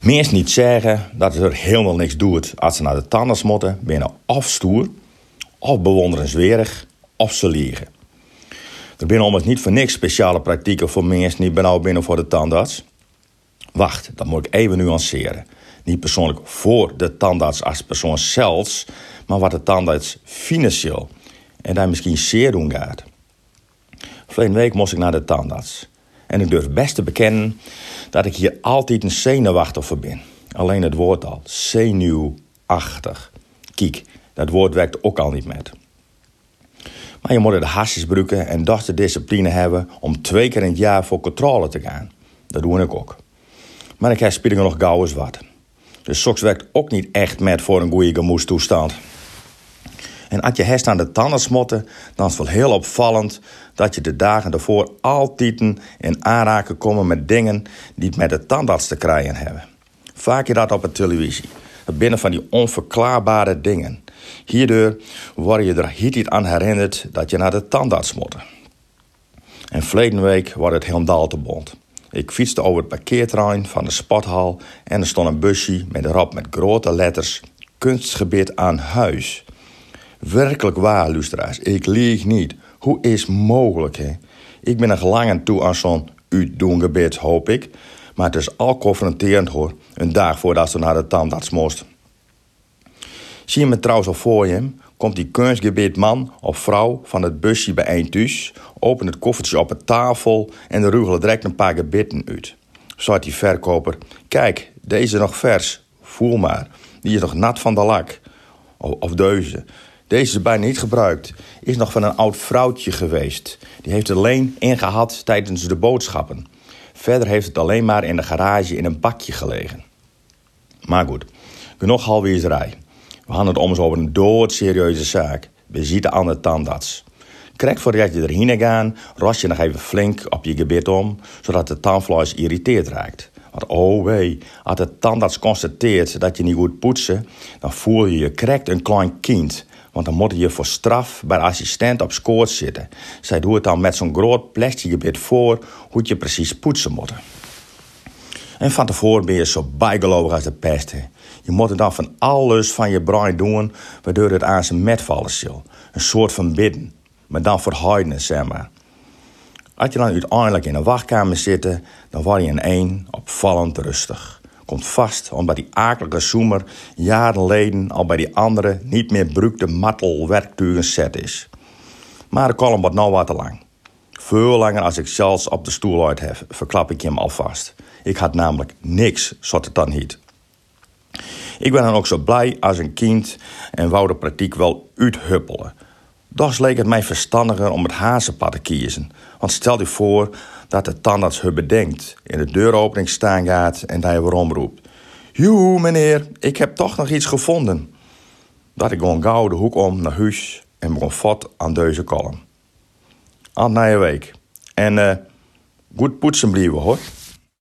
Mensen niet zeggen dat het er helemaal niks doet als ze naar de tandarts moeten, binnen of stoer, of bewonderenswaardig, of ze liegen. Er zijn almost niet voor niks speciale praktijken voor mensen die benauwd binnen voor de tandarts. Wacht, dat moet ik even nuanceren. Niet persoonlijk voor de tandarts als persoon zelfs, maar wat de tandarts financieel en daar misschien zeer doen gaat. Verleden week moest ik naar de tandarts. En ik durf best te bekennen dat ik hier altijd een zenuwachtig voor ben. Alleen het woord al, zenuwachtig. Kijk, dat woord werkt ook al niet met. Maar je moet de hasjes gebruiken en dat de discipline hebben om twee keer in het jaar voor controle te gaan. Dat doe ik ook. Maar ik heb nog gauw eens wat. Dus soks werkt ook niet echt met voor een goede gemoedstoestand. En als je herst aan de tanden smotten, dan is het wel heel opvallend dat je de dagen ervoor altijd in aanraken komen met dingen die met de tandarts te krijgen hebben. Vaak je dat op de televisie. Binnen van die onverklaarbare dingen. Hierdoor word je er niet aan herinnerd dat je naar de tandarts moet. En verleden week was het helemaal te bond. Ik fietste over het parkeerterrein van de sporthal en er stond een busje met erop met grote letters kunstgebied aan huis. Werkelijk waar, luisteraars, ik lieg niet. Hoe is mogelijk, hè? Ik ben nog lang aan toe aan zo'n uitdoengebed, hoop ik. Maar het is al confronterend, hoor. Een dag voordat ze naar de tandarts moest. Zie je me trouwens al voor je? Komt die kunstgebied man of vrouw van het busje bij een thuis, opent het koffertje op de tafel en rugelen direct een paar gebitten uit. Zegt die verkoper: Kijk, deze nog vers. Voel maar. Die is nog nat van de lak. Of, of. Deze is bijna niet gebruikt. Is nog van een oud vrouwtje geweest. Die heeft het alleen ingehad tijdens de boodschappen. Verder heeft het alleen maar in de garage in een bakje gelegen. Maar goed, genoeg halwezerij. We hadden het om over een doodserieuze zaak. Visite aan de tandarts. Krijg voordat je erheen gaat, ras je nog even flink op je gebit om, zodat de tandvlees irriteerd raakt. Want oh wee, als de tandarts constateert dat je niet goed poetsen, dan voel je je correct een klein kind. Want dan moet je voor straf bij assistent op scoort zitten. Zij doet het dan met zo'n groot plastic gebit voor hoe je precies poetsen moet. En van tevoren ben je zo bijgelovig als de pest. Je moet dan van alles van je brein doen, waardoor het aan zijn metvallen. Een soort van bidden, maar dan voor heidenen, zeg maar. Als je dan uiteindelijk in een wachtkamer zit, dan word je in één opvallend rustig. Komt vast omdat die akelige zoemer jaren geleden al bij die andere niet meer brukte mattelwerktuigen zet is. Maar de kolom wordt nou wat te lang. Veel langer als ik zelfs op de stoel uit heb, verklap ik hem alvast. Ik had namelijk niks, zoals het dan niet. Ik ben dan ook zo blij als een kind en wou de praktijk wel uithuppelen. Dus leek het mij verstandiger om het hazenpad te kiezen. Want stel je voor dat de tandarts het bedenkt, in de deuropening staan gaat en je waarom roept. Joe, meneer, ik heb toch nog iets gevonden. Dat ik gewoon gauw de hoek om naar huis en begon fot aan deze kolom. Aan na je week. En uh, goed poetsen blijven hoor.